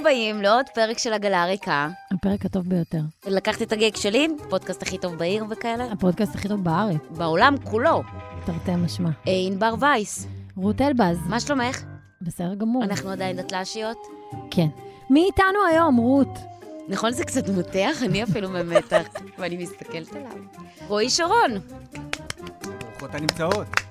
הבאים לעוד פרק של עגלה ריקה. הפרק הטוב ביותר. לקחת את הגג שלי, פודקאסט הכי טוב בעיר וכאלה. הפודקאסט הכי טוב בארץ, בעולם כולו. תרתי משמע. אה, ענבר וייס, רות אלבז, מה שלומך? בסדר גמור. אנחנו עדיין דתל"שיות? כן. מי איתנו היום, רות? נכון, זה קצת מותח, אני אפילו במתח, ואני מסתכלת עליו. רועי שרון, ברוכות הנמצאות.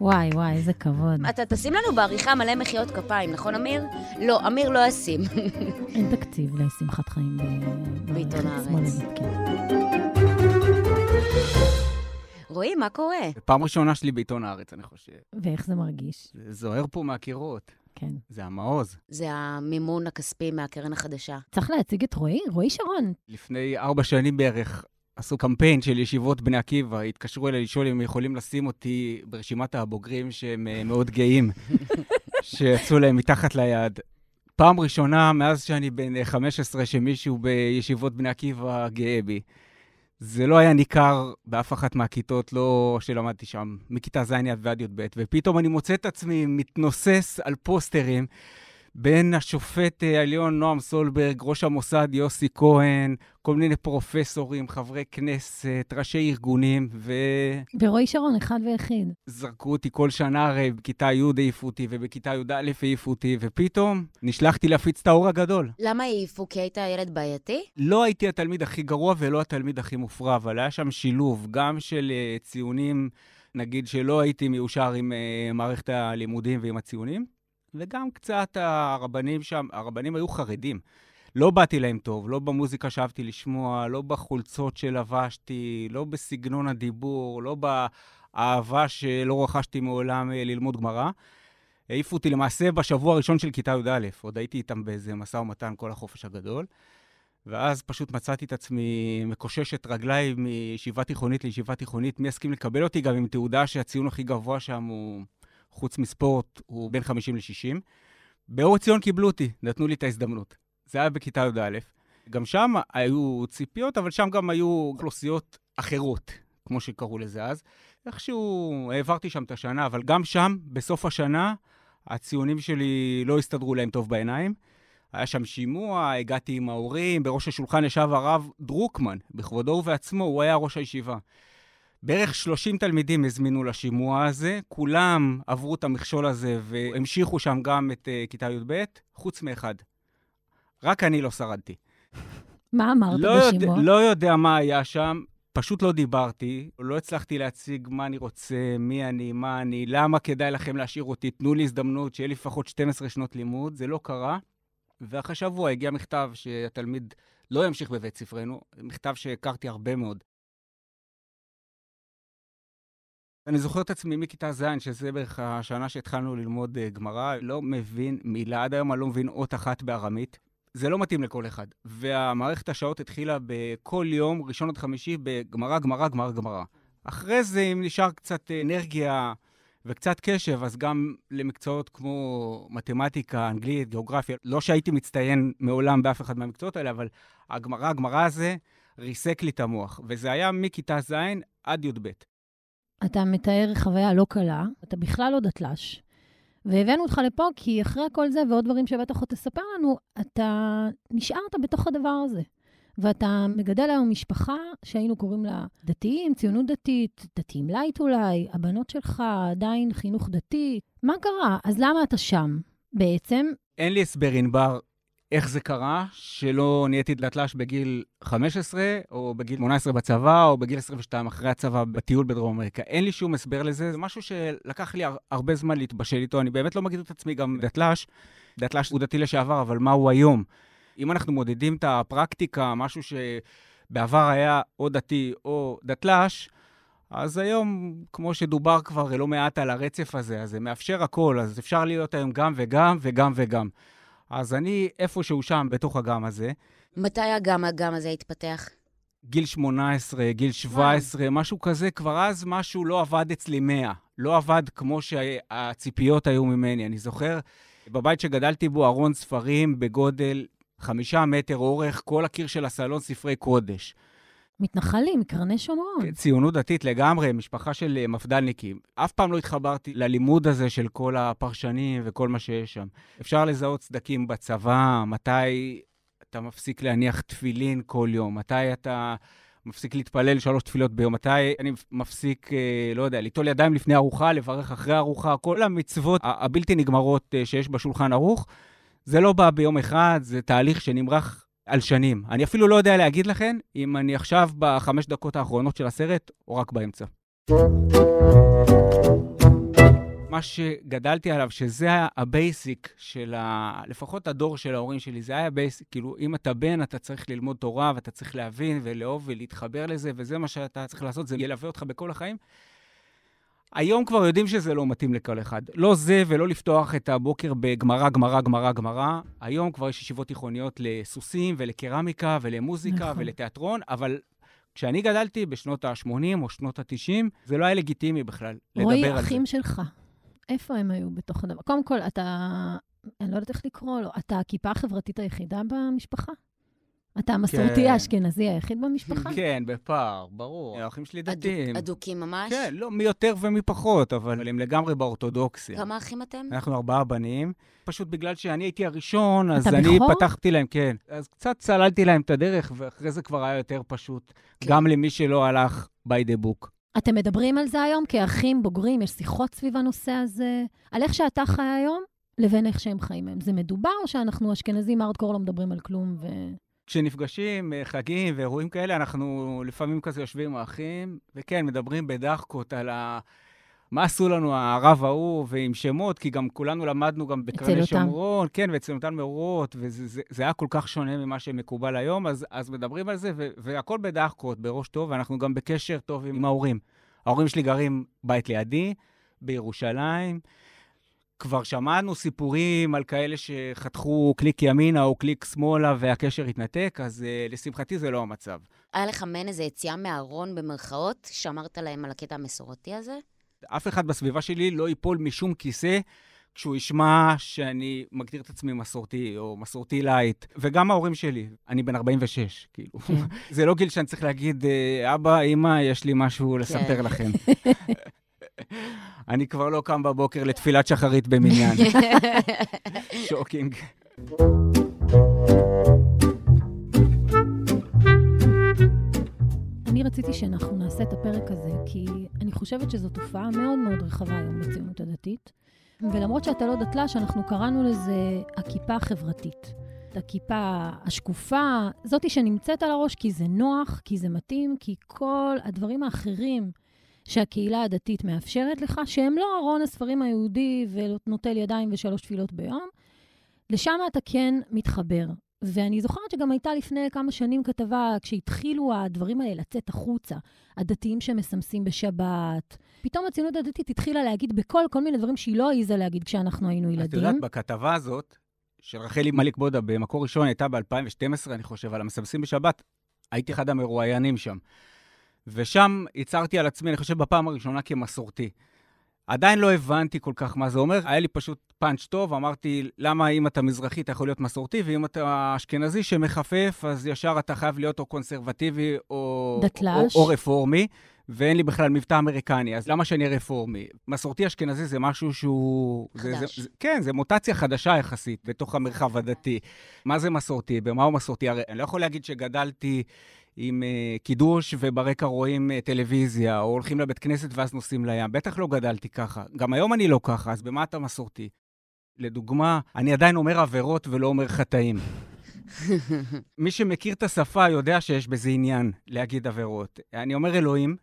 וואי, וואי, איזה כבוד. אתה תשים לנו בעריכה מלא מחיאות כפיים, נכון, אמיר? לא, אמיר לא ישים. אין תקציב לשמחת חיים ב- בעיתון הארץ. כן. רועי, מה קורה? פעם ראשונה שלי בעיתון הארץ, אני חושב. ואיך זה מרגיש? זה זוהר פה מהקירות. כן. זה המעוז. זה המימון הכספי מהקרן החדשה. צריך להציג את רועי? רועי שרון. לפני ארבע שנים בערך עשו קמפיין של ישיבות בני עקיבא, התקשרו אליי לשאול אם הם יכולים לשים אותי ברשימת הבוגרים שהם אה, מאוד גאים, שיצאו להם מתחת ליד. פעם ראשונה מאז שאני בן אה, 15 שמישהו בישיבות בני עקיבא גאה בי. זה לא היה ניכר באף אחת מהכיתות, לא שלמדתי שם, מכיתה ז' ועד י"ב, ופתאום אני מוצא את עצמי מתנוסס על פוסטרים בין השופט אה, העליון נועם סולברג, ראש המוסד יוסי כהן, כל מיני פרופסורים, חברי כנסת, ראשי ארגונים, ורועי שרון, אחד ויחיד. וזרקו אותי כל שנה, הרי בכיתה י' העיפו אותי, ובכיתה י"א העיפו אותי, ופתאום נשלחתי להפיץ את האור הגדול. למה העיפו? כי היית ילד בעייתי? לא הייתי התלמיד הכי גרוע ולא התלמיד הכי מופרע, אבל היה שם שילוב גם של אה, ציונים, נגיד שלא הייתי מיושר עם אה, מערכת הלימודים ועם הציונים, וגם קצת הרבנים שם, הרבנים היו חרדים. לא באתי להם טוב, לא במוזיקה שאהבתי לשמוע, לא בחולצות שלבשתי, לא בסגנון הדיבור, לא באהבה שלא רכשתי מעולם אה, ללמוד גמרא. העיפו אותי למעשה בשבוע הראשון של כיתה י"א, עוד הייתי איתם באיזה משא ומתן כל החופש הגדול. ואז פשוט מצאתי את עצמי מקושש את רגליי מישיבה תיכונית לישיבה תיכונית. מי יסכים לקבל אותי גם עם תעודה שהציון הכי גבוה שם הוא, חוץ מספורט, הוא בין 50 ל-60. באור עציון קיבלו אותי, נתנו לי את ההזדמנות. זה היה בכיתה י"א. גם שם היו ציפיות, אבל שם גם היו אוכלוסיות אחרות, כמו שקראו לזה אז. איכשהו העברתי שם את השנה, אבל גם שם, בסוף השנה, הציונים שלי לא הסתדרו להם טוב בעיניים. היה שם שימוע, הגעתי עם ההורים, בראש השולחן ישב הרב דרוקמן, בכבודו ובעצמו, הוא היה ראש הישיבה. בערך 30 תלמידים הזמינו לשימוע הזה, כולם עברו את המכשול הזה והמשיכו שם גם את uh, כיתה י"ב, חוץ מאחד. רק אני לא שרדתי. מה אמרת לא בשימוע? יודע, לא יודע מה היה שם, פשוט לא דיברתי, לא הצלחתי להציג מה אני רוצה, מי אני, מה אני, למה כדאי לכם להשאיר אותי, תנו לי הזדמנות שיהיה לי לפחות 12 שנות לימוד, זה לא קרה. ואחרי שבוע הגיע מכתב שהתלמיד לא ימשיך בבית ספרנו, מכתב שהכרתי הרבה מאוד. אני זוכר את עצמי מכיתה ז', שזה בערך השנה שהתחלנו ללמוד uh, גמרא, לא מבין מילה, עד היום אני לא מבין אות אחת בארמית. זה לא מתאים לכל אחד. והמערכת השעות התחילה בכל יום, ראשון עד חמישי, בגמרא, גמרא, גמרא, גמרא. אחרי זה, אם נשאר קצת אנרגיה וקצת קשב, אז גם למקצועות כמו מתמטיקה, אנגלית, גיאוגרפיה, לא שהייתי מצטיין מעולם באף אחד מהמקצועות האלה, אבל הגמרא, הגמרא הזה ריסק לי את המוח. וזה היה מכיתה ז' עד י"ב. אתה מתאר חוויה לא קלה, אתה בכלל לא דתל"ש. והבאנו אותך לפה כי אחרי כל זה ועוד דברים שבטח עוד תספר לנו, אתה נשארת בתוך הדבר הזה. ואתה מגדל היום משפחה שהיינו קוראים לה דתיים, ציונות דתית, דתיים לייט אולי, הבנות שלך עדיין חינוך דתי. מה קרה? אז למה אתה שם בעצם? אין לי הסבר, ענבר, איך זה קרה שלא נהייתי דתל"ש בגיל 15, או בגיל 18 בצבא, או בגיל 22 אחרי הצבא בטיול בדרום אמריקה. אין לי שום הסבר לזה, זה משהו שלקח לי הר- הרבה זמן להתבשל איתו. אני באמת לא מגיד את עצמי גם דתל"ש. דתל"ש הוא דתי לשעבר, אבל מה הוא היום? אם אנחנו מודדים את הפרקטיקה, משהו שבעבר היה או דתי או דתל"ש, אז היום, כמו שדובר כבר לא מעט על הרצף הזה, אז זה מאפשר הכל, אז אפשר להיות היום גם וגם וגם וגם. אז אני איפשהו שם, בתוך הגם הזה. מתי הגם הגם הזה התפתח? גיל 18, גיל 17, וואו. משהו כזה, כבר אז משהו לא עבד אצלי 100. לא עבד כמו שהציפיות היו ממני. אני זוכר, בבית שגדלתי בו, ארון ספרים בגודל חמישה מטר אורך, כל הקיר של הסלון ספרי קודש. מתנחלים, מקרני שומרון. כן, ציונות דתית לגמרי, משפחה של אה, מפד"לניקים. אף פעם לא התחברתי ללימוד הזה של כל הפרשנים וכל מה שיש שם. אפשר לזהות סדקים בצבא, מתי אתה מפסיק להניח תפילין כל יום, מתי אתה מפסיק להתפלל שלוש תפילות ביום, מתי אני מפסיק, אה, לא יודע, ליטול ידיים לפני ארוחה, לברך אחרי ארוחה, כל המצוות הבלתי נגמרות אה, שיש בשולחן ערוך. זה לא בא ביום אחד, זה תהליך שנמרח על שנים. אני אפילו לא יודע להגיד לכם אם אני עכשיו בחמש דקות האחרונות של הסרט, או רק באמצע. מה שגדלתי עליו, שזה היה ה basic של ה... לפחות הדור של ההורים שלי, זה היה ה basic, כאילו, אם אתה בן, אתה צריך ללמוד תורה, ואתה צריך להבין ולאהוב ולהתחבר לזה, וזה מה שאתה צריך לעשות, זה ילווה אותך בכל החיים. היום כבר יודעים שזה לא מתאים לכל אחד. לא זה ולא לפתוח את הבוקר בגמרא, גמרא, גמרא, גמרא. היום כבר יש ישיבות תיכוניות לסוסים ולקרמיקה ולמוזיקה נכון. ולתיאטרון, אבל כשאני גדלתי בשנות ה-80 או שנות ה-90, זה לא היה לגיטימי בכלל לדבר על זה. רועי, אחים שלך, איפה הם היו בתוך הדבר? קודם כל, אתה, אני לא יודעת איך לקרוא לו, אתה הכיפה החברתית היחידה במשפחה? אתה המסורתי כן. האשכנזי היחיד במשפחה? כן, בפער, ברור. האחים שלי דתיים. אדוקים ממש? כן, לא, מי יותר ומי פחות, אבל הם לגמרי באורתודוקסיה. כמה אחים אתם? אנחנו ארבעה בנים. פשוט בגלל שאני הייתי הראשון, אז אני בכור? פתחתי להם, כן. אז קצת צללתי להם את הדרך, ואחרי זה כבר היה יותר פשוט. כן. גם למי שלא הלך by the book. אתם מדברים על זה היום כאחים בוגרים? יש שיחות סביב הנושא הזה? על איך שאתה חי היום לבין איך שהם חיים היום. זה מדובר או שאנחנו אשכנזים ארדקור לא מדברים על כלום ו... כשנפגשים, אה, חגים ואירועים כאלה, אנחנו לפעמים כזה יושבים עם האחים, וכן, מדברים בדחקות על ה... מה עשו לנו הרב ההוא, ועם שמות, כי גם כולנו למדנו גם בקרני שומרון, כן, ואצל אותם מורות, וזה זה, זה היה כל כך שונה ממה שמקובל היום, אז, אז מדברים על זה, ו, והכל בדחקות, בראש טוב, ואנחנו גם בקשר טוב עם ההורים. ההורים שלי גרים בית לידי, בירושלים. כבר שמענו סיפורים על כאלה שחתכו קליק ימינה או קליק שמאלה והקשר התנתק, אז אה, לשמחתי זה לא המצב. היה לך מעין איזה יציאה מהארון במרכאות, שאמרת להם על הקטע המסורתי הזה? אף אחד בסביבה שלי לא ייפול משום כיסא כשהוא ישמע שאני מגדיר את עצמי מסורתי, או מסורתי לייט, וגם ההורים שלי. אני בן 46, כאילו. כן. זה לא גיל שאני צריך להגיד, אה, אבא, אמא, יש לי משהו לספר כן. לכם. אני כבר לא קם בבוקר לתפילת שחרית במניין. shocking. אני רציתי שאנחנו נעשה את הפרק הזה, כי אני חושבת שזו תופעה מאוד מאוד רחבה היום בציונות הדתית. ולמרות שאתה לא דתל"ש, אנחנו קראנו לזה הכיפה החברתית. הכיפה השקופה, זאתי שנמצאת על הראש כי זה נוח, כי זה מתאים, כי כל הדברים האחרים שהקהילה הדתית מאפשרת לך, שהם לא ארון הספרים היהודי ונוטל ידיים ושלוש תפילות ביום, לשם אתה כן מתחבר. ואני זוכרת שגם הייתה לפני כמה שנים כתבה, כשהתחילו הדברים האלה לצאת החוצה, הדתיים שמסמסים בשבת, פתאום הציונות הדתית התחילה להגיד בקול כל מיני דברים שהיא לא העיזה להגיד כשאנחנו היינו ילדים. את יודעת, בכתבה הזאת, של רחלי מליק בודה, במקור ראשון הייתה ב-2012, אני חושב, על המסמסים בשבת, הייתי אחד המרואיינים שם. ושם הצהרתי על עצמי, אני חושב, בפעם הראשונה כמסורתי. עדיין לא הבנתי כל כך מה זה אומר, היה לי פשוט פאנץ' טוב, אמרתי, למה אם אתה מזרחי אתה יכול להיות מסורתי, ואם אתה אשכנזי שמחפף, אז ישר אתה חייב להיות או קונסרבטיבי או, או, או רפורמי, ואין לי בכלל מבטא אמריקני, אז למה שאני רפורמי? מסורתי אשכנזי זה משהו שהוא... חדש. זה, זה, זה, כן, זה מוטציה חדשה יחסית בתוך המרחב הדתי. מה זה מסורתי? במה הוא מסורתי? הרי אני לא יכול להגיד שגדלתי... עם uh, קידוש וברקע רואים uh, טלוויזיה, או הולכים לבית כנסת ואז נוסעים לים. בטח לא גדלתי ככה. גם היום אני לא ככה, אז במה אתה מסורתי? לדוגמה, אני עדיין אומר עבירות ולא אומר חטאים. מי שמכיר את השפה יודע שיש בזה עניין להגיד עבירות. אני אומר אלוהים,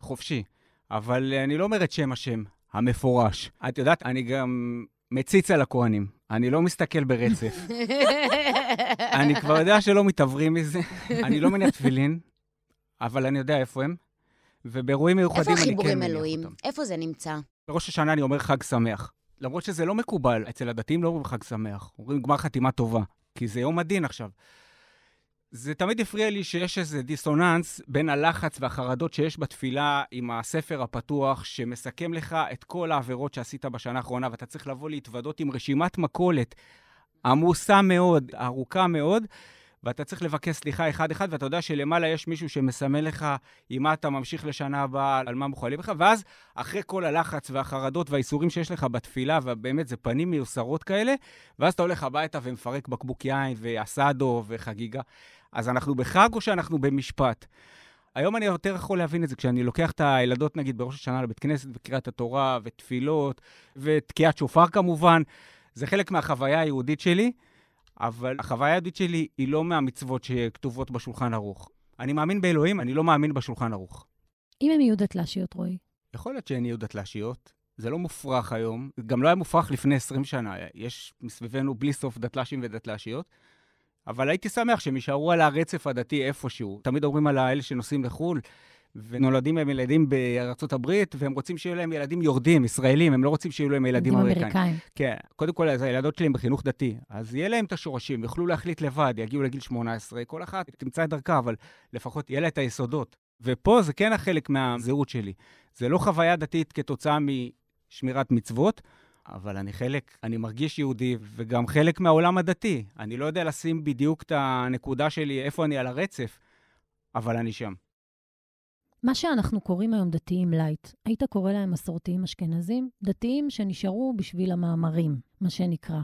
חופשי, אבל אני לא אומר את שם השם, המפורש. את יודעת, אני גם מציץ על הכוהנים. אני לא מסתכל ברצף. אני כבר יודע שלא מתעוורים מזה. אני לא מניח תפילין, אבל אני יודע איפה הם. ובאירועים מיוחדים אני כן מניח אותם. איפה החיבורים אלוהים? איפה זה נמצא? בראש השנה אני אומר חג שמח. למרות שזה לא מקובל, אצל הדתיים לא אומרים חג שמח, אומרים גמר חתימה טובה, כי זה יום הדין עכשיו. זה תמיד הפריע לי שיש איזה דיסוננס בין הלחץ והחרדות שיש בתפילה עם הספר הפתוח, שמסכם לך את כל העבירות שעשית בשנה האחרונה, ואתה צריך לבוא להתוודות עם רשימת מכולת עמוסה מאוד, ארוכה מאוד, ואתה צריך לבקש סליחה אחד-אחד, ואתה יודע שלמעלה יש מישהו שמסמן לך עם מה אתה ממשיך לשנה הבאה, על מה מוכלים לך, ואז אחרי כל הלחץ והחרדות והאיסורים שיש לך בתפילה, ובאמת זה פנים מיוסרות כאלה, ואז אתה הולך הביתה ומפרק בקבוק יין ואסדו וחגיגה. אז אנחנו בחג או שאנחנו במשפט? היום אני יותר יכול להבין את זה, כשאני לוקח את הילדות, נגיד, בראש השנה לבית כנסת, וקריאת התורה, ותפילות, ותקיעת שופר כמובן, זה חלק מהחוויה היהודית שלי, אבל החוויה היהודית שלי היא לא מהמצוות שכתובות בשולחן ערוך. אני מאמין באלוהים, אני לא מאמין בשולחן ערוך. אם הן יהיו דתל"שיות, רועי? יכול להיות שהן יהיו דתל"שיות. זה לא מופרך היום, גם לא היה מופרך לפני 20 שנה. יש מסביבנו בלי סוף דתל"שים ודתל"שיות. אבל הייתי שמח שהם יישארו על הרצף הדתי איפשהו. תמיד אומרים על האלה שנוסעים לחו"ל, ונולדים להם ילדים בארצות הברית, והם רוצים שיהיו להם ילדים יורדים, ישראלים, הם לא רוצים שיהיו להם ילדים אמריקאים. אמריקאים. כן, קודם כל, אז הילדות שלי הם בחינוך דתי, אז יהיה להם את השורשים, יוכלו להחליט לבד, יגיעו לגיל 18, כל אחת תמצא את דרכה, אבל לפחות יהיה לה את היסודות. ופה זה כן החלק מהזהות שלי. זה לא חוויה דתית כתוצאה משמירת מצוות, אבל אני חלק, אני מרגיש יהודי, וגם חלק מהעולם הדתי. אני לא יודע לשים בדיוק את הנקודה שלי, איפה אני על הרצף, אבל אני שם. מה שאנחנו קוראים היום דתיים לייט, היית קורא להם מסורתיים אשכנזים? דתיים שנשארו בשביל המאמרים, מה שנקרא.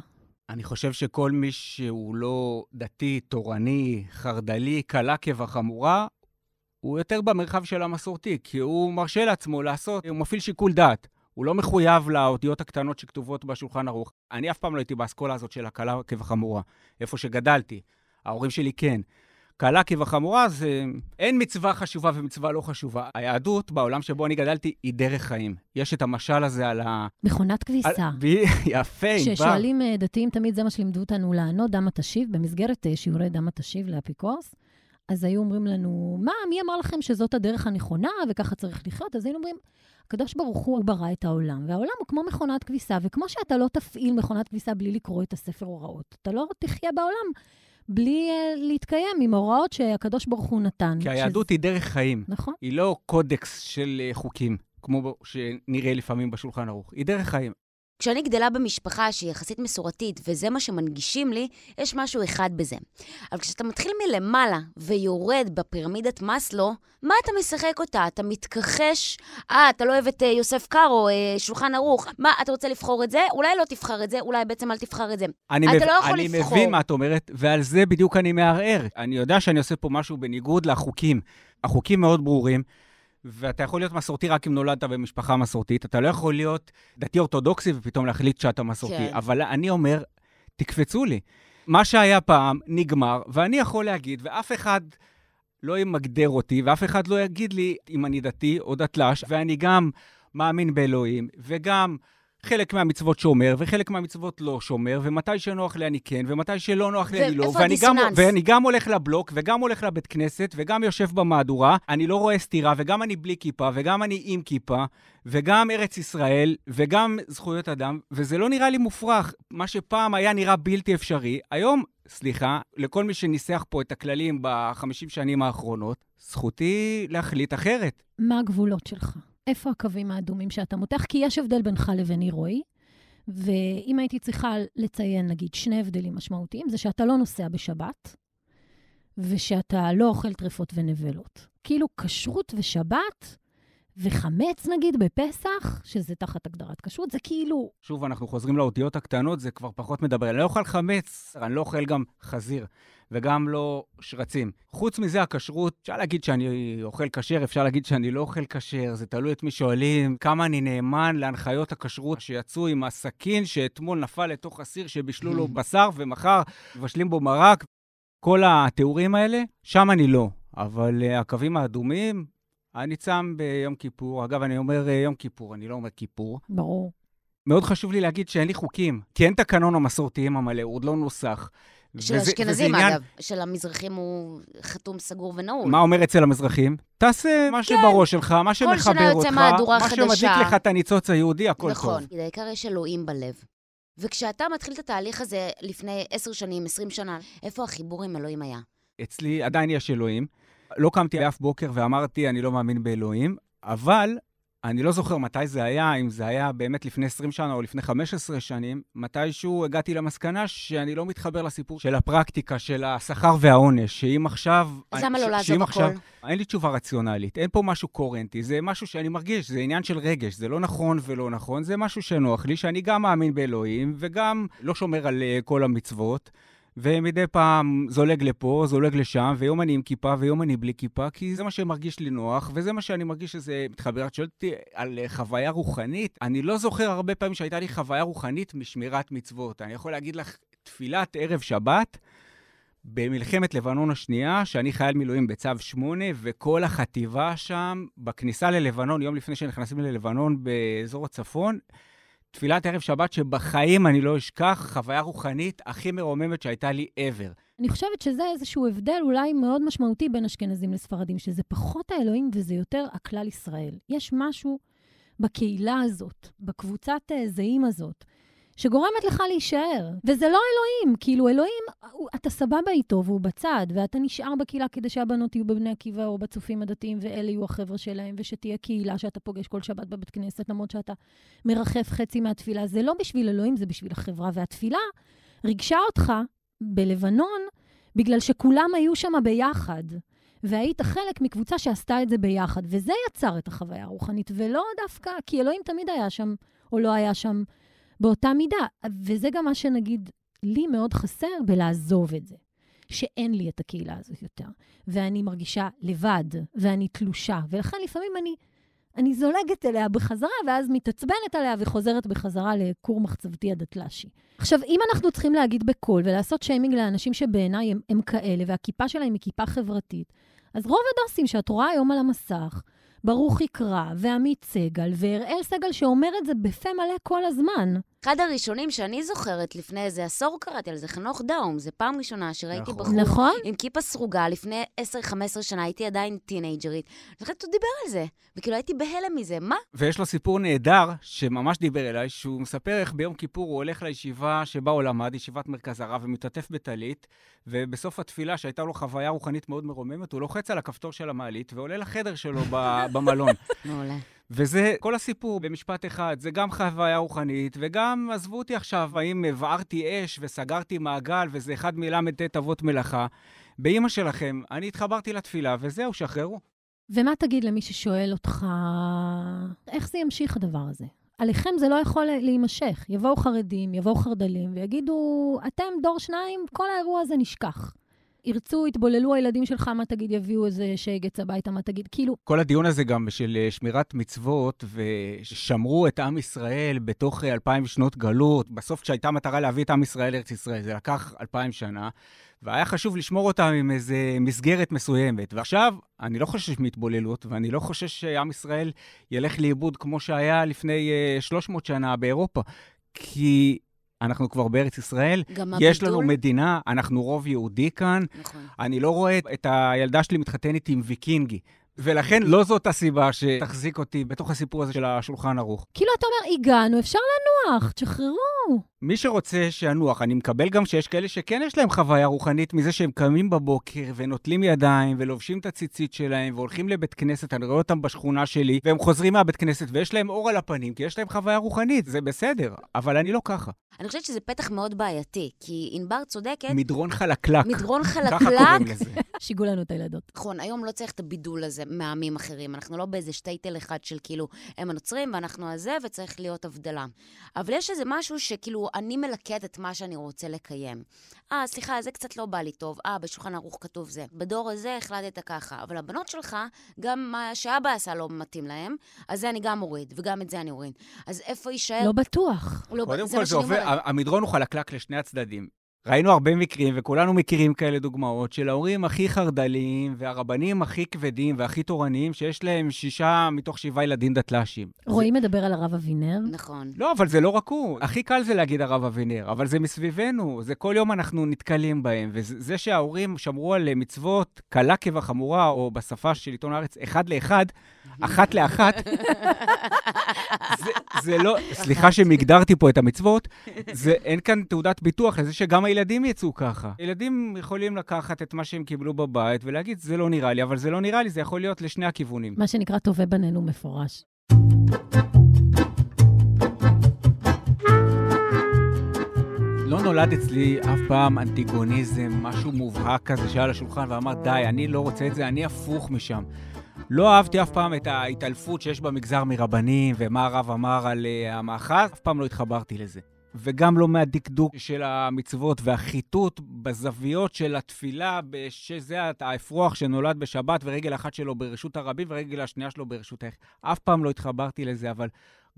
אני חושב שכל מי שהוא לא דתי, תורני, חרד"לי, קלה כבחמורה, הוא יותר במרחב של המסורתי, כי הוא מרשה לעצמו לעשות, הוא מפעיל שיקול דעת. הוא לא מחויב לאותיות הקטנות שכתובות בשולחן ערוך. אני אף פעם לא הייתי באסכולה הזאת של הקלה כבחמורה, איפה שגדלתי. ההורים שלי כן. קלה כבחמורה זה... אין מצווה חשובה ומצווה לא חשובה. היהדות, בעולם שבו אני גדלתי, היא דרך חיים. יש את המשל הזה על ה... מכונת כביסה. על... יפה, ענבר. כששואלים אה, דתיים, תמיד זה מה שלימדו אותנו לענות, דמה תשיב, במסגרת אה, שיעורי דמה תשיב לאפיקורס. אז היו אומרים לנו, מה, מי אמר לכם שזאת הדרך הנכונה וככה צריך לחיות? אז היינו אומרים, הקדוש ברוך הוא ברא את העולם, והעולם הוא כמו מכונת כביסה, וכמו שאתה לא תפעיל מכונת כביסה בלי לקרוא את הספר הוראות, אתה לא תחיה בעולם בלי uh, להתקיים עם הוראות שהקדוש ברוך הוא נתן. כי היהדות שזה... היא דרך חיים. נכון. היא לא קודקס של uh, חוקים, כמו שנראה לפעמים בשולחן ערוך. היא דרך חיים. כשאני גדלה במשפחה שהיא יחסית מסורתית, וזה מה שמנגישים לי, יש משהו אחד בזה. אבל כשאתה מתחיל מלמעלה ויורד בפירמידת מאסלו, מה אתה משחק אותה? אתה מתכחש? אה, אתה לא אוהב את uh, יוסף קארו, uh, שולחן ערוך. מה, אתה רוצה לבחור את זה? אולי לא תבחר את זה, אולי בעצם אל תבחר את זה. אתה מב... לא יכול אני לבחור. אני מבין מה את אומרת, ועל זה בדיוק אני מערער. אני יודע שאני עושה פה משהו בניגוד לחוקים. החוקים מאוד ברורים. ואתה יכול להיות מסורתי רק אם נולדת במשפחה מסורתית. אתה לא יכול להיות דתי אורתודוקסי ופתאום להחליט שאתה מסורתי. כן. אבל אני אומר, תקפצו לי. מה שהיה פעם נגמר, ואני יכול להגיד, ואף אחד לא ימגדר אותי, ואף אחד לא יגיד לי אם אני דתי או דתל"ש, ואני גם מאמין באלוהים, וגם חלק מהמצוות שומר, וחלק מהמצוות לא שומר, ומתי שנוח לי אני כן, ומתי שלא נוח לי אני לא. ואיפה הדיסוננס? ואני גם הולך לבלוק, וגם הולך לבית כנסת, וגם יושב במהדורה, אני לא רואה סתירה, וגם אני בלי כיפה, וגם אני עם כיפה, וגם ארץ ישראל, וגם זכויות אדם, וזה לא נראה לי מופרך. מה שפעם היה נראה בלתי אפשרי, היום, סליחה, לכל מי שניסח פה את הכללים בחמישים שנים האחרונות, זכותי להחליט אחרת. מה הגבולות שלך? איפה הקווים האדומים שאתה מותח? כי יש הבדל בינך לביני, רועי. ואם הייתי צריכה לציין, נגיד, שני הבדלים משמעותיים, זה שאתה לא נוסע בשבת, ושאתה לא אוכל טרפות ונבלות. כאילו, כשרות ושבת, וחמץ, נגיד, בפסח, שזה תחת הגדרת כשרות, זה כאילו... שוב, אנחנו חוזרים לאותיות הקטנות, זה כבר פחות מדבר. אני לא אוכל חמץ, אני לא אוכל גם חזיר. וגם לא שרצים. חוץ מזה, הכשרות, אפשר להגיד שאני אוכל כשר, אפשר להגיד שאני לא אוכל כשר, זה תלוי את מי שואלים, כמה אני נאמן להנחיות הכשרות שיצאו עם הסכין שאתמול נפל לתוך הסיר שבישלו לו בשר ומחר מבשלים בו מרק. כל התיאורים האלה, שם אני לא. אבל uh, הקווים האדומים, אני צם ביום כיפור. אגב, אני אומר uh, יום כיפור, אני לא אומר כיפור. ברור. מאוד חשוב לי להגיד שאין לי חוקים, כי אין תקנון המסורתיים המלא, הוא עוד לא נוסח. של האשכנזים, עניין... אגב. של המזרחים הוא חתום, סגור ונעול. מה אומר אצל המזרחים? תעשה מה כן. שבראש שלך, מה שמחבר אותך, מה שמדליק לך את הניצוץ היהודי, הכל נכון. טוב. נכון, בעיקר יש אלוהים בלב. וכשאתה מתחיל את התהליך הזה לפני עשר שנים, עשרים שנה, איפה החיבור עם אלוהים היה? אצלי עדיין יש אלוהים. לא קמתי אף בוקר ואמרתי, אני לא מאמין באלוהים, אבל אני לא זוכר מתי זה היה, אם זה היה באמת לפני 20 שנה או לפני 15 שנים, מתישהו הגעתי למסקנה שאני לא מתחבר לסיפור של הפרקטיקה, של השכר והעונש, שאם עכשיו... אז למה לא לעזוב הכל? אין לי תשובה רציונלית, אין פה משהו קוהרנטי, זה משהו שאני מרגיש, זה עניין של רגש, זה לא נכון ולא נכון, זה משהו שנוח לי, שאני גם מאמין באלוהים וגם לא שומר על uh, כל המצוות. ומדי פעם זולג לפה, זולג לשם, ויום אני עם כיפה ויום אני בלי כיפה, כי זה מה שמרגיש לי נוח, וזה מה שאני מרגיש שזה מתחבר. את שואלת אותי על אה, חוויה רוחנית, אני לא זוכר הרבה פעמים שהייתה לי חוויה רוחנית משמירת מצוות. אני יכול להגיד לך, תפילת ערב שבת, במלחמת לבנון השנייה, שאני חייל מילואים בצו 8, וכל החטיבה שם, בכניסה ללבנון, יום לפני שנכנסים ללבנון באזור הצפון, תפילת ערב שבת שבחיים אני לא אשכח, חוויה רוחנית הכי מרוממת שהייתה לי ever. אני חושבת שזה איזשהו הבדל אולי מאוד משמעותי בין אשכנזים לספרדים, שזה פחות האלוהים וזה יותר הכלל ישראל. יש משהו בקהילה הזאת, בקבוצת אה, זהים הזאת, שגורמת לך להישאר. וזה לא אלוהים, כאילו אלוהים, אתה סבבה איתו והוא בצד, ואתה נשאר בקהילה כדי שהבנות יהיו בבני עקיבא או בצופים הדתיים, ואלה יהיו החבר'ה שלהם, ושתהיה קהילה שאתה פוגש כל שבת בבית כנסת, למרות שאתה מרחף חצי מהתפילה. זה לא בשביל אלוהים, זה בשביל החברה. והתפילה ריגשה אותך בלבנון, בגלל שכולם היו שם ביחד. והיית חלק מקבוצה שעשתה את זה ביחד, וזה יצר את החוויה הרוחנית, ולא דווקא, כי אלוהים תמיד היה שם, או לא היה שם באותה מידה. וזה גם מה שנגיד, לי מאוד חסר בלעזוב את זה. שאין לי את הקהילה הזאת יותר. ואני מרגישה לבד, ואני תלושה. ולכן לפעמים אני, אני זולגת אליה בחזרה, ואז מתעצבנת עליה וחוזרת בחזרה לכור מחצבתי הדתל"שי. עכשיו, אם אנחנו צריכים להגיד בקול ולעשות שיימינג לאנשים שבעיניי הם, הם כאלה, והכיפה שלהם היא כיפה חברתית, אז רוב הדוסים שאת רואה היום על המסך, ברוך יקרא, ועמית סגל, והראל סגל שאומר את זה בפה מלא כל הזמן. אחד הראשונים שאני זוכרת, לפני איזה עשור קראתי על זה, חנוך דאום. זו פעם ראשונה שראיתי נכון. בחור נכון? עם כיפה סרוגה, לפני 10-15 שנה, הייתי עדיין טינג'רית. אני חושבת שהוא דיבר על זה, וכאילו הייתי בהלם מזה, מה? ויש לו סיפור נהדר, שממש דיבר אליי, שהוא מספר איך ביום כיפור הוא הולך לישיבה שבה הוא למד, ישיבת מרכז הרב, ומתעטף בטלית, ובסוף התפילה, שהייתה לו חוויה רוחנית מאוד מרוממת, הוא לוחץ על הכפתור של המעלית ועולה לחדר שלו במלון. מעולה. וזה כל הסיפור במשפט אחד, זה גם חוויה רוחנית, וגם, עזבו אותי עכשיו, האם הבערתי אש וסגרתי מעגל, וזה אחד מל"ט אבות מלאכה. באימא שלכם, אני התחברתי לתפילה, וזהו, שחררו. ומה תגיד למי ששואל אותך, איך זה ימשיך הדבר הזה? עליכם זה לא יכול להימשך. יבואו חרדים, יבואו חרד"לים, ויגידו, אתם דור שניים, כל האירוע הזה נשכח. ירצו, יתבוללו הילדים שלך, מה תגיד, יביאו איזה שגץ הביתה, מה תגיד, כאילו... כל הדיון הזה גם של אה, שמירת מצוות, ושמרו את עם ישראל בתוך אה, אלפיים שנות גלות. בסוף כשהייתה מטרה להביא את עם ישראל לארץ ישראל, זה לקח אלפיים שנה, והיה חשוב לשמור אותם עם איזו מסגרת מסוימת. ועכשיו, אני לא חושש מהתבוללות, ואני לא חושש שעם ישראל ילך לאיבוד כמו שהיה לפני 300 אה, שנה באירופה. כי אנחנו כבר בארץ ישראל, גם יש הבידול... לנו מדינה, אנחנו רוב יהודי כאן. נכון. אני לא רואה את הילדה שלי מתחתנת עם ויקינגי. ולכן לא זאת הסיבה שתחזיק אותי בתוך הסיפור הזה של השולחן ערוך. כאילו, אתה אומר, הגענו, אפשר לנוח, תשחררו. מי שרוצה שינוח, אני מקבל גם שיש כאלה שכן יש להם חוויה רוחנית מזה שהם קמים בבוקר ונוטלים ידיים ולובשים את הציצית שלהם והולכים לבית כנסת, אני רואה אותם בשכונה שלי, והם חוזרים מהבית כנסת ויש להם אור על הפנים, כי יש להם חוויה רוחנית, זה בסדר, אבל אני לא ככה. אני חושבת שזה פתח מאוד בעייתי, כי ענבר צודקת... מדרון חלקלק. מדרון חלקלק. ככה קוראים לזה. שיגעו לנו את הילדות. נכון, היום לא צריך את הבידול הזה מעמים אחרים. אנחנו לא באיזה שטייטל אחד של כאילו, הם הנוצרים ואנחנו הזה, וצריך להיות הבדלה. אבל יש איזה משהו שכאילו, אני מלקט את מה שאני רוצה לקיים. אה, סליחה, זה קצת לא בא לי טוב. אה, בשולחן ערוך כתוב זה. בדור הזה החלטת ככה. אבל הבנות שלך, גם מה שאבא עשה לא מתאים להם, אז זה אני גם אוריד, וגם את זה אני אוריד. אז איפה יישאר? לא בטוח. לא, קודם כל, זה עובר, המדרון הוא חלקלק לשני הצדדים. ראינו הרבה מקרים, וכולנו מכירים כאלה דוגמאות, של ההורים הכי חרד"ליים, והרבנים הכי כבדים והכי תורניים, שיש להם שישה מתוך שבעה ילדים דתל"שים. רועי זה... מדבר על הרב אבינר. נכון. לא, אבל זה לא רק הוא. הכי קל זה להגיד הרב אבינר, אבל זה מסביבנו, זה כל יום אנחנו נתקלים בהם. וזה שההורים שמרו על מצוות קלה כבחמורה, או בשפה של עיתון הארץ, אחד לאחד, אחת לאחת, זה, זה לא, סליחה שמגדרתי פה את המצוות, זה, אין כאן תעודת ביטוח לזה שגם הילדים יצאו ככה. ילדים יכולים לקחת את מה שהם קיבלו בבית ולהגיד, זה לא נראה לי, אבל זה לא נראה לי, זה יכול להיות לשני הכיוונים. מה שנקרא טובי בנינו מפורש. לא נולד אצלי אף פעם אנטיגוניזם, משהו מובהק כזה שהיה על השולחן ואמר, די, אני לא רוצה את זה, אני הפוך משם. לא אהבתי אף פעם את ההתעלפות שיש במגזר מרבנים ומה הרב אמר על uh, המאחז, אף פעם לא התחברתי לזה. וגם לא מהדקדוק של המצוות והחיטוט בזוויות של התפילה, שזה האפרוח שנולד בשבת ורגל אחת שלו ברשות הרבים ורגל השנייה שלו ברשות היחיד. אף פעם לא התחברתי לזה, אבל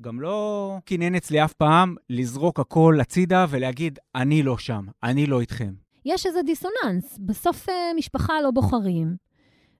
גם לא קינן אצלי אף פעם לזרוק הכל הצידה ולהגיד, אני לא שם, אני לא איתכם. יש איזה דיסוננס. בסוף אה, משפחה לא בוחרים.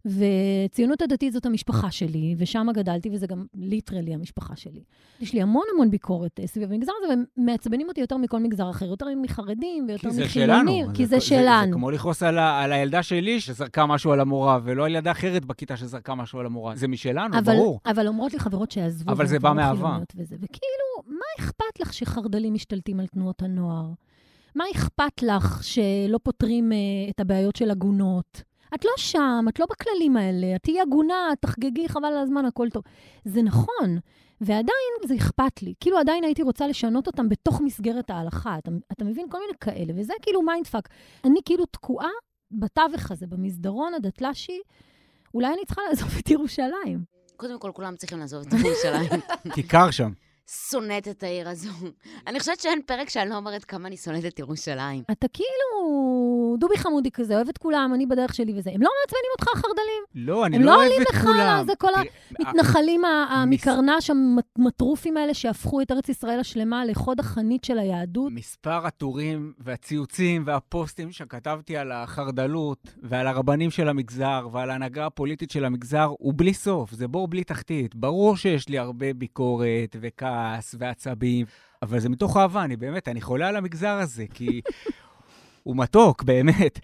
וציונות הדתית זאת המשפחה שלי, ושם גדלתי, וזה גם ליטרלי המשפחה שלי. יש לי המון המון ביקורת אה, סביב המגזר הזה, ומעצבנים אותי יותר מכל מגזר אחר, יותר מחרדים ויותר מחילונים. כי זה שלנו. זה, זה כמו לכעוס על, על הילדה שלי שזרקה משהו על המורה, ולא על ילדה אחרת בכיתה שזרקה משהו על המורה. זה משלנו, אבל, ברור. אבל אומרות לי חברות שעזבו. אבל זה בא מאהבה. וכאילו, מה אכפת לך שחרדלים משתלטים על תנועות הנוער? מה אכפת לך שלא פותרים אה, את הבעיות של עגונות? את לא שם, את לא בכללים האלה, את תהיי הגונה, תחגגי, חבל על הזמן, הכל טוב. זה נכון, ועדיין זה אכפת לי. כאילו עדיין הייתי רוצה לשנות אותם בתוך מסגרת ההלכה. אתה, אתה מבין? כל מיני כאלה, וזה כאילו mindfuck. אני כאילו תקועה בתווך הזה, במסדרון הדתל"שי. אולי אני צריכה לעזוב את ירושלים. קודם כל, כולם צריכים לעזוב את ירושלים. כיכר שם. שונאת את העיר הזו. אני חושבת שאין פרק שאני לא אומרת כמה אני שונאת את ירושלים. אתה כאילו דובי חמודי כזה, אוהב את כולם, אני בדרך שלי וזה. הם לא מעצבנים אותך, החרדלים. לא, אני לא אוהב את כולם. הם לא עולים לך, זה כל המתנחלים המקרנש, המטרופים האלה, שהפכו את ארץ ישראל השלמה לחוד החנית של היהדות. מספר הטורים והציוצים והפוסטים שכתבתי על החרדלות ועל הרבנים של המגזר ועל ההנהגה הפוליטית של המגזר הוא בלי סוף, זה בור בלי תחתית. ברור שיש לי הרבה ביקורת וכעס. כעס ועצבים, אבל זה מתוך אהבה, אני באמת, אני חולה על המגזר הזה, כי הוא מתוק, באמת.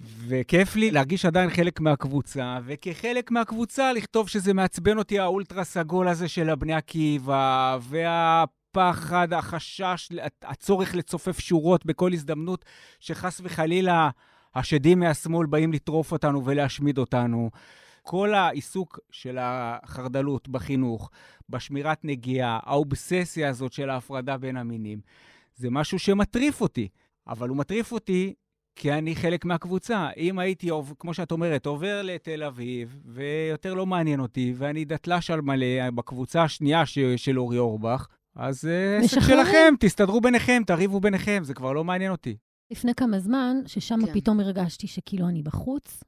וכיף לי להרגיש עדיין חלק מהקבוצה, וכחלק מהקבוצה לכתוב שזה מעצבן אותי האולטרה סגול הזה של הבני עקיבא, והפחד, החשש, הצורך לצופף שורות בכל הזדמנות, שחס וחלילה השדים מהשמאל באים לטרוף אותנו ולהשמיד אותנו. כל העיסוק של החרדלות בחינוך, בשמירת נגיעה, האובססיה הזאת של ההפרדה בין המינים, זה משהו שמטריף אותי. אבל הוא מטריף אותי כי אני חלק מהקבוצה. אם הייתי, כמו שאת אומרת, עובר לתל אביב, ויותר לא מעניין אותי, ואני דתל"ש על מלא בקבוצה השנייה ש- של אורי אורבך, אז אה, עסק שלכם, תסתדרו ביניכם, תריבו ביניכם, זה כבר לא מעניין אותי. לפני כמה זמן, ששם כן. פתאום הרגשתי שכאילו אני בחוץ,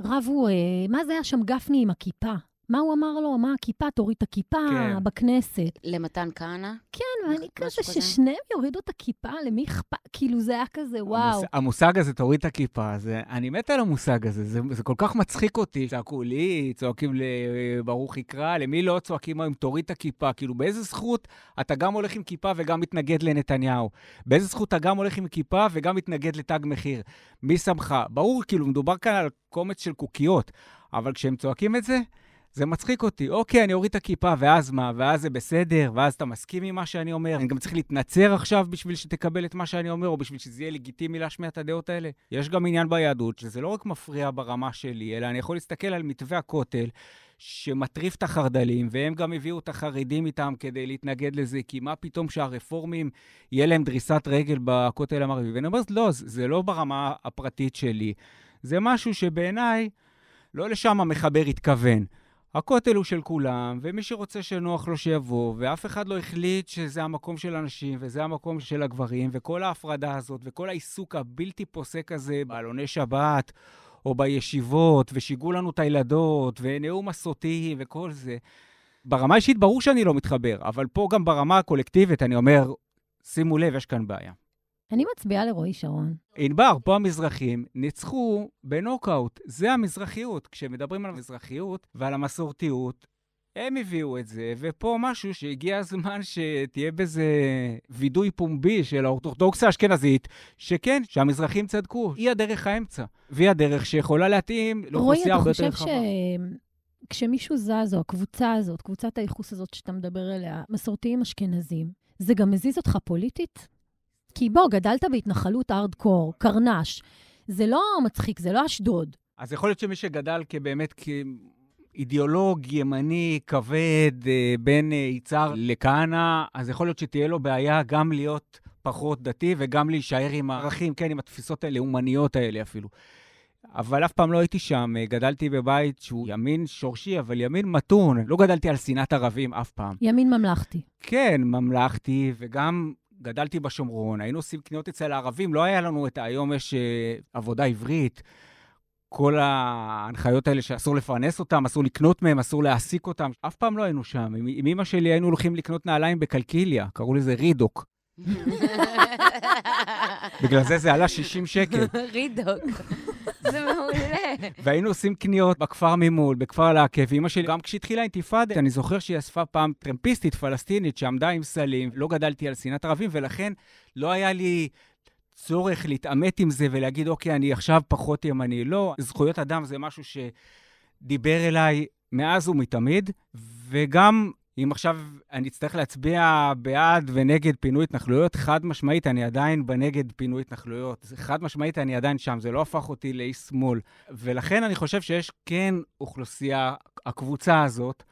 רבו, אה, מה זה היה שם גפני עם הכיפה? מה הוא אמר לו? מה הכיפה? תוריד את הכיפה כן. בכנסת. למתן כהנא? כן, ואני כזה ששניהם יורידו את הכיפה, למי אכפת? כאילו, זה היה כזה, וואו. המוס, המושג הזה, תוריד את הכיפה, זה, אני מת על המושג הזה, זה, זה כל כך מצחיק אותי. צעקו לי, צועקים לברוך יקרא, למי לא צועקים היום, תוריד את הכיפה? כאילו, באיזה זכות אתה גם הולך עם כיפה וגם מתנגד לנתניהו? באיזה זכות אתה גם הולך עם כיפה וגם מתנגד לתג מחיר? מי שמך? ברור, כאילו, מדובר כאן על קומץ של קוקיות, אבל כשהם צועקים את זה, זה מצחיק אותי. אוקיי, אני אוריד את הכיפה, ואז מה? ואז זה בסדר, ואז אתה מסכים עם מה שאני אומר. אני גם צריך להתנצר עכשיו בשביל שתקבל את מה שאני אומר, או בשביל שזה יהיה לגיטימי להשמיע את הדעות האלה. יש גם עניין ביהדות, שזה לא רק מפריע ברמה שלי, אלא אני יכול להסתכל על מתווה הכותל, שמטריף את החרד"לים, והם גם הביאו את החרדים איתם כדי להתנגד לזה, כי מה פתאום שהרפורמים, יהיה להם דריסת רגל בכותל המערבי? ואני אומר, לא, זה לא ברמה הפרטית שלי. זה משהו שבעיניי, לא לשם המחבר התכוון. הכותל הוא של כולם, ומי שרוצה שנוח לו שיבוא, ואף אחד לא החליט שזה המקום של הנשים וזה המקום של הגברים, וכל ההפרדה הזאת וכל העיסוק הבלתי פוסק הזה בעלוני שבת או בישיבות, ושיגעו לנו את הילדות, ונאום מסורתי וכל זה. ברמה האישית ברור שאני לא מתחבר, אבל פה גם ברמה הקולקטיבית אני אומר, שימו לב, יש כאן בעיה. אני מצביעה לרועי שרון. ענבר, פה המזרחים ניצחו בנוקאוט. זה המזרחיות. כשמדברים על המזרחיות ועל המסורתיות, הם הביאו את זה, ופה משהו שהגיע הזמן שתהיה בזה וידוי פומבי של האורתודוקסיה האשכנזית, שכן, שהמזרחים צדקו. היא הדרך האמצע, והיא הדרך שיכולה להתאים לאוכלוסייה הרבה יותר רחבה. רועי, אתה חושב ש... כשמישהו זז, או הקבוצה הזאת, קבוצת הייחוס הזאת שאתה מדבר עליה, מסורתיים אשכנזים, זה גם מזיז אותך פוליטית? כי בוא, גדלת בהתנחלות ארדקור, קרנש. זה לא מצחיק, זה לא אשדוד. אז יכול להיות שמי שגדל כבאמת, כ... אידיאולוג ימני כבד אה, בין אה, יצהר לכהנא, אז יכול להיות שתהיה לו בעיה גם להיות פחות דתי וגם להישאר עם הערכים, כן, עם התפיסות הלאומניות האלה אפילו. אבל אף פעם לא הייתי שם. אה, גדלתי בבית שהוא ימין שורשי, אבל ימין מתון. לא גדלתי על שנאת ערבים אף פעם. ימין ממלכתי. כן, ממלכתי, וגם גדלתי בשומרון. היינו עושים קניות אצל הערבים, לא היה לנו את היום יש uh, עבודה עברית. כל ההנחיות האלה שאסור לפרנס אותם, אסור לקנות מהם, אסור להעסיק אותם. אף פעם לא היינו שם. עם אמא שלי היינו הולכים לקנות נעליים בקלקיליה, קראו לזה רידוק. בגלל זה זה עלה 60 שקל. רידוק. זה מעולה. והיינו עושים קניות בכפר ממול, בכפר לעקב, ואימא שלי, גם כשהתחילה האינתיפאדה, אני זוכר שהיא אספה פעם טרמפיסטית פלסטינית שעמדה עם סלים, לא גדלתי על שנאת ערבים, ולכן לא היה לי צורך להתעמת עם זה ולהגיד, אוקיי, אני עכשיו פחות ימני. לא, זכויות אדם זה משהו שדיבר אליי מאז ומתמיד, וגם אם עכשיו אני אצטרך להצביע בעד ונגד פינוי התנחלויות, חד משמעית, אני עדיין בנגד פינוי התנחלויות. חד משמעית, אני עדיין שם, זה לא הפך אותי לאיש שמאל. ולכן אני חושב שיש כן אוכלוסייה, הקבוצה הזאת,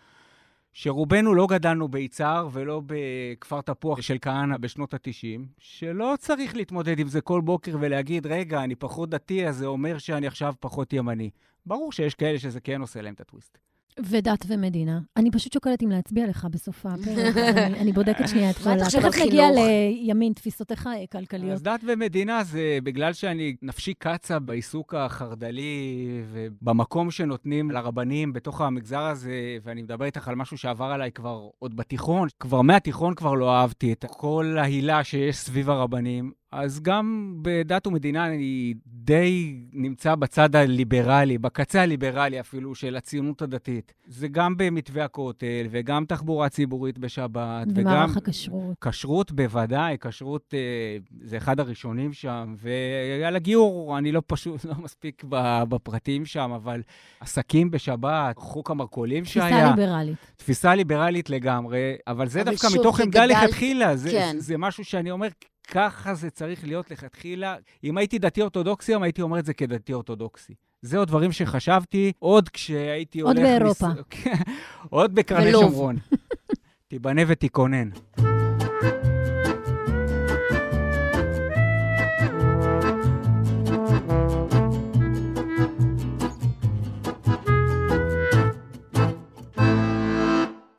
שרובנו לא גדלנו ביצהר ולא בכפר תפוח של כהנא בשנות ה-90, שלא צריך להתמודד עם זה כל בוקר ולהגיד, רגע, אני פחות דתי, אז זה אומר שאני עכשיו פחות ימני. ברור שיש כאלה שזה כן עושה להם את הטוויסט. ודת ומדינה. אני פשוט שוקלת אם להצביע לך בסוף הפרק, אני, אני בודקת שנייה את כל ה... תכף נגיע. לימין, תפיסותיך כלכליות. אז דת ומדינה זה בגלל שאני נפשי קצה בעיסוק החרד"לי ובמקום שנותנים לרבנים בתוך המגזר הזה, ואני מדבר איתך על משהו שעבר עליי כבר עוד בתיכון, כבר מהתיכון כבר לא אהבתי את כל ההילה שיש סביב הרבנים. אז גם בדת ומדינה אני די נמצא בצד הליברלי, בקצה הליברלי אפילו, של הציונות הדתית. זה גם במתווה הכותל, וגם תחבורה ציבורית בשבת, וגם... ומערך הכשרות. כשרות בוודאי, כשרות אה, זה אחד הראשונים שם, ועל הגיור אני לא פשוט, לא מספיק בפרטים שם, אבל עסקים בשבת, חוק המרכולים שהיה. תפיסה ליברלית. תפיסה ליברלית לגמרי, אבל זה אבל דווקא שוב, מתוך עמדה לכתחילה. זה, כן. זה, זה משהו שאני אומר, ככה זה צריך להיות לכתחילה. אם הייתי דתי אורתודוקסי, היום הייתי אומר את זה כדתי אורתודוקסי. זה עוד דברים שחשבתי עוד כשהייתי עוד הולך... באירופה. כן, עוד בקרני ולוב. שומרון. תיבנה ותיכונן.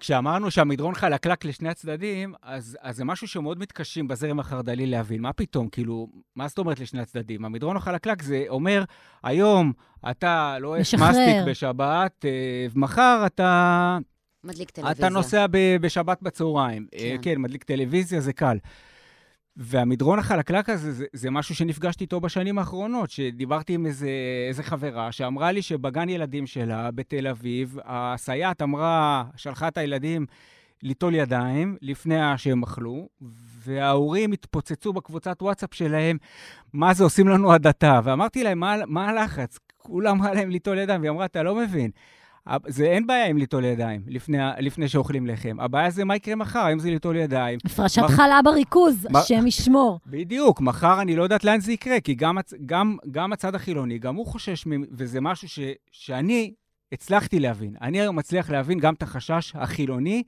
כשאמרנו שהמדרון חלקלק לשני הצדדים, אז, אז זה משהו שמאוד מתקשים בזרם החרד"לי להבין. מה פתאום? כאילו, מה זאת אומרת לשני הצדדים? המדרון החלקלק זה אומר, היום אתה לא משחרר. מסטיק בשבת, אה, ומחר אתה, מדליק טלוויזיה. אתה נוסע בשבת בצהריים. כן. כן. כן, מדליק טלוויזיה, זה קל. והמדרון החלקלק הזה, זה, זה משהו שנפגשתי איתו בשנים האחרונות, שדיברתי עם איזה, איזה חברה שאמרה לי שבגן ילדים שלה בתל אביב, הסייעת אמרה, שלחה את הילדים ליטול ידיים לפני שהם אכלו, וההורים התפוצצו בקבוצת וואטסאפ שלהם, מה זה עושים לנו הדתה? ואמרתי להם, מה, מה הלחץ? כולם להם ליטול ידיים, והיא אמרה, אתה לא מבין. זה אין בעיה עם ליטול ידיים לפני, לפני שאוכלים לחם. הבעיה זה מה יקרה מחר, האם זה ליטול ידיים. הפרשת מח- חלה בריכוז, מה- השם ישמור. בדיוק, מחר אני לא יודעת לאן זה יקרה, כי גם, גם, גם הצד החילוני, גם הוא חושש, מ- וזה משהו ש, שאני הצלחתי להבין. אני היום מצליח להבין גם את החשש החילוני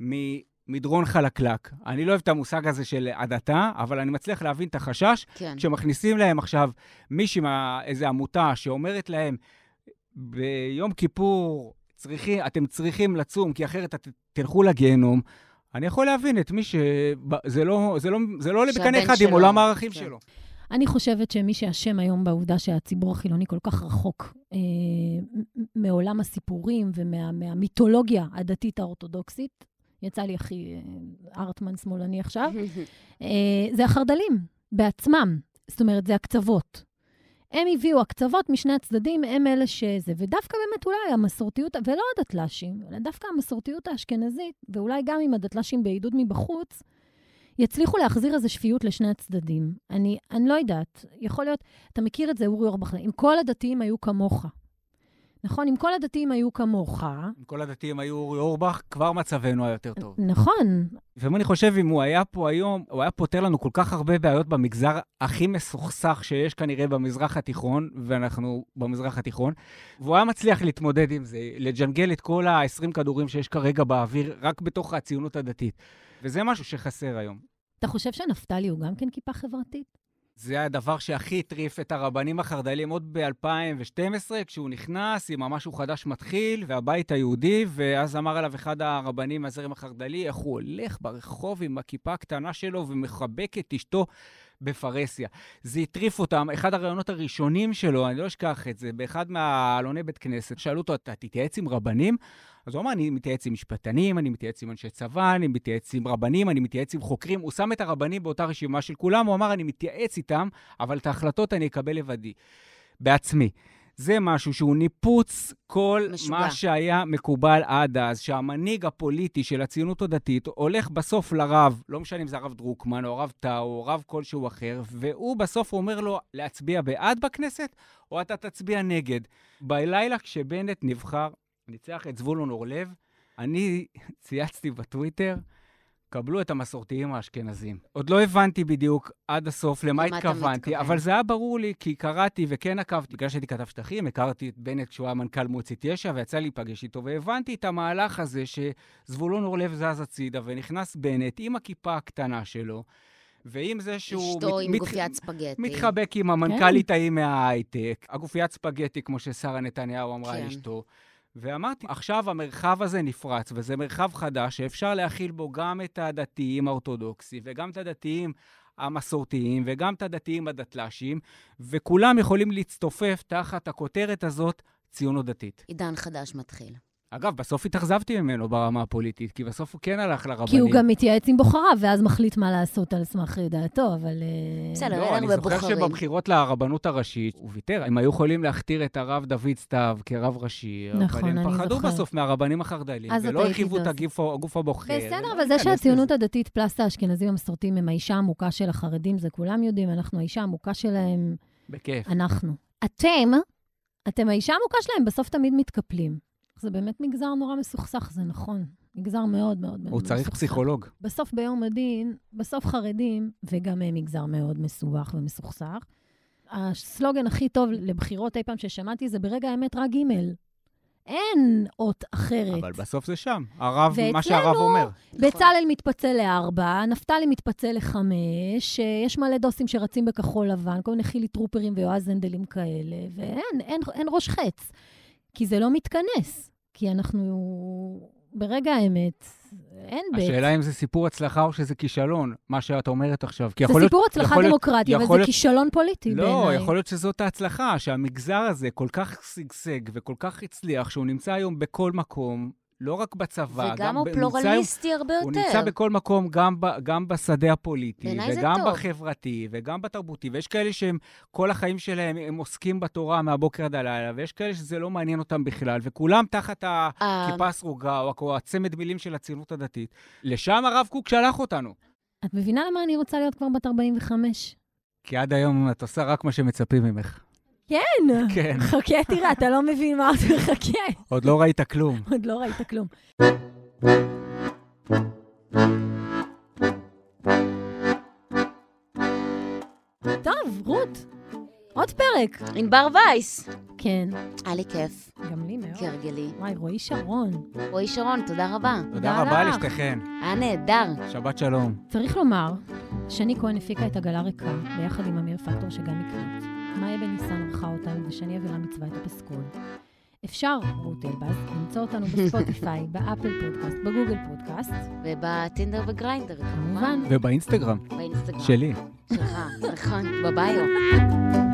ממדרון חלקלק. אני לא אוהב את המושג הזה של הדתה, אבל אני מצליח להבין את החשש כן. כשמכניסים להם עכשיו מישהי, איזו עמותה שאומרת להם, ביום כיפור צריכי, אתם צריכים לצום, כי אחרת את תלכו לגיהנום. אני יכול להבין את מי ש... זה לא, זה לא, זה לא עולה בקנה אחד עם שלו, עולם הערכים כן. שלו. אני חושבת שמי שאשם היום בעובדה שהציבור החילוני כל כך רחוק אה, מעולם הסיפורים ומהמיתולוגיה הדתית האורתודוקסית, יצא לי הכי אה, ארטמן שמאלני עכשיו, אה, זה החרד"לים בעצמם. זאת אומרת, זה הקצוות. הם הביאו הקצוות משני הצדדים, הם אלה שזה. ודווקא באמת אולי המסורתיות, ולא הדתל"שים, אלא דווקא המסורתיות האשכנזית, ואולי גם עם הדתל"שים בעידוד מבחוץ, יצליחו להחזיר איזו שפיות לשני הצדדים. אני, אני לא יודעת, יכול להיות, אתה מכיר את זה, אורי אורבך, אם כל הדתיים היו כמוך, נכון, אם כל הדתיים היו כמוך, אם כל הדתיים היו אורי אורבך, כבר מצבנו היה יותר טוב. נכון, ואם אני חושב, אם הוא היה פה היום, הוא היה פותר לנו כל כך הרבה בעיות במגזר הכי מסוכסך שיש כנראה במזרח התיכון, ואנחנו במזרח התיכון, והוא היה מצליח להתמודד עם זה, לג'נגל את כל ה-20 כדורים שיש כרגע באוויר, רק בתוך הציונות הדתית. וזה משהו שחסר היום. אתה חושב שנפתלי הוא גם כן כיפה חברתית? זה הדבר שהכי הטריף את הרבנים החרד"לים עוד ב-2012, כשהוא נכנס עם המשהו חדש מתחיל, והבית היהודי, ואז אמר עליו אחד הרבנים מהזרם החרד"לי, איך הוא הולך ברחוב עם הכיפה הקטנה שלו ומחבק את אשתו בפרהסיה. זה הטריף אותם. אחד הרעיונות הראשונים שלו, אני לא אשכח את זה, באחד מהעלוני בית כנסת, שאלו אותו, אתה תתייעץ עם רבנים? אז הוא אמר, אני מתייעץ עם משפטנים, אני מתייעץ עם אנשי צבא, אני מתייעץ עם רבנים, אני מתייעץ עם חוקרים. הוא שם את הרבנים באותה רשימה של כולם, הוא אמר, אני מתייעץ איתם, אבל את ההחלטות אני אקבל לבדי, בעצמי. זה משהו שהוא ניפוץ כל משוגע. מה שהיה מקובל עד אז, שהמנהיג הפוליטי של הציונות הדתית הולך בסוף לרב, לא משנה אם זה הרב דרוקמן או הרב טאו או רב כלשהו אחר, והוא בסוף אומר לו להצביע בעד בכנסת, או אתה תצביע נגד. בלילה כשבנט נבחר, ניצח את זבולון אורלב, אני צייצתי בטוויטר, קבלו את המסורתיים האשכנזים. עוד לא הבנתי בדיוק עד הסוף למה אתה התכוונתי? אבל זה היה ברור לי, כי קראתי וכן עקבתי. בגלל שהייתי כתב שטחים, הכרתי את בנט כשהוא היה מנכ"ל מועצת יש"ע, ויצא לי להיפגש איתו, והבנתי את המהלך הזה שזבולון אורלב זז הצידה, ונכנס בנט עם הכיפה הקטנה שלו, ועם זה שהוא... אשתו מת- עם מת- גופיית ספגטי. מתחבק עם המנכ"לית ההיא מההייטק, הגופיית ספגטי, כמו ששרה נתניהו אמרה כן. לאשתו. ואמרתי, עכשיו המרחב הזה נפרץ, וזה מרחב חדש שאפשר להכיל בו גם את הדתיים האורתודוקסים, וגם את הדתיים המסורתיים, וגם את הדתיים הדתל"שים, וכולם יכולים להצטופף תחת הכותרת הזאת, ציונות דתית. עידן חדש מתחיל. אגב, בסוף התאכזבתי ממנו ברמה הפוליטית, כי בסוף הוא כן הלך לרבנים. כי הוא גם מתייעץ עם בוחריו, ואז מחליט מה לעשות על סמך דעתו, אבל... אה, בסדר. אין לא, אני זוכר. שבבחירות לרבנות הראשית, הוא ויתר. הם היו יכולים להכתיר את הרב דוד סתיו כרב ראשי, נכון, אבל הם פחדו. בסוף מהרבנים החרד"לים, ולא הרחיבו את. הגוף, הגוף הבוחר. בסדר, אבל זה שהציונות לזה. הדתית פלסט האשכנזים המסורתיים הם האישה העמוקה של החרדים, זה כולם יודעים, אנחנו האישה העמוקה שלהם, בכיף. אנחנו. אתם, אתם האישה העמוקה שלהם, בסוף תמיד מתקפלים. זה באמת מגזר נורא מסוכסך, זה נכון. מגזר מאוד מאוד מאוד הוא צריך מסוכסך. פסיכולוג. בסוף ביום הדין, בסוף חרדים, וגם הם מגזר מאוד מסובך ומסוכסך. הסלוגן הכי טוב לבחירות אי פעם ששמעתי זה ברגע האמת רק ג'. אין אות אחרת. אבל בסוף זה שם. הרב, מה ואצלנו- שהרב אומר. בצלאל מתפצל לארבע, נפתלי מתפצל לחמש, יש מלא דוסים שרצים בכחול לבן, כל מיני חילי טרופרים ויועז הנדלים כאלה, ואין אין, אין ראש חץ. כי זה לא מתכנס. כי אנחנו, ברגע האמת, אין בית. השאלה אם זה סיפור הצלחה או שזה כישלון, מה שאת אומרת עכשיו. זה להיות- סיפור הצלחה להיות- דמוקרטי, אבל יכול זה להיות- כישלון פוליטי לא, בעיניי. יכול להיות שזאת ההצלחה, שהמגזר הזה כל כך שגשג וכל כך הצליח, שהוא נמצא היום בכל מקום, לא רק בצבא, וגם הוא פלורליסטי הרבה הוא יותר. נמצא בכל מקום, גם, ב, גם בשדה הפוליטי, וגם. בחברתי, וגם בתרבותי, ויש כאלה שהם, כל החיים שלהם, הם עוסקים בתורה מהבוקר עד הלילה, ויש כאלה שזה לא מעניין אותם בכלל, וכולם תחת אה, הכיפה הסרוגה, או, או הצמד מילים של הציונות הדתית. לשם הרב קוק שלח אותנו. את מבינה למה אני רוצה להיות כבר בת 45? כי עד היום את עושה רק מה שמצפים ממך. כן. כן, חכה, תראה, אתה לא מבין מה אתה מחכה. עוד לא ראית כלום. עוד לא ראית כלום. טוב, רות, עוד פרק. ענבר וייס. כן, היה לי כיף, גם לי מאוד. כהרגלי. וואי, רועי שרון. רועי שרון, תודה רבה. תודה רבה. לשתיכן. היה נהדר. שבת שלום. צריך לומר, שני כהן הפיקה את עגלה ריקה, ביחד עם אמיר פקטור שגם הקליט. מאיה בן ניסן ערכה אותנו, ושני אבירם עיצבה את הפסקול. אפשר, רות אלבז, למצוא אותנו בספוטיפיי, באפל פודקאסט, בגוגל פודקאסט, ובטינדר וגריינדר. כמובן. ובאינסטגרם, באינסטגרם. שלי. שלך, נכון, בביו.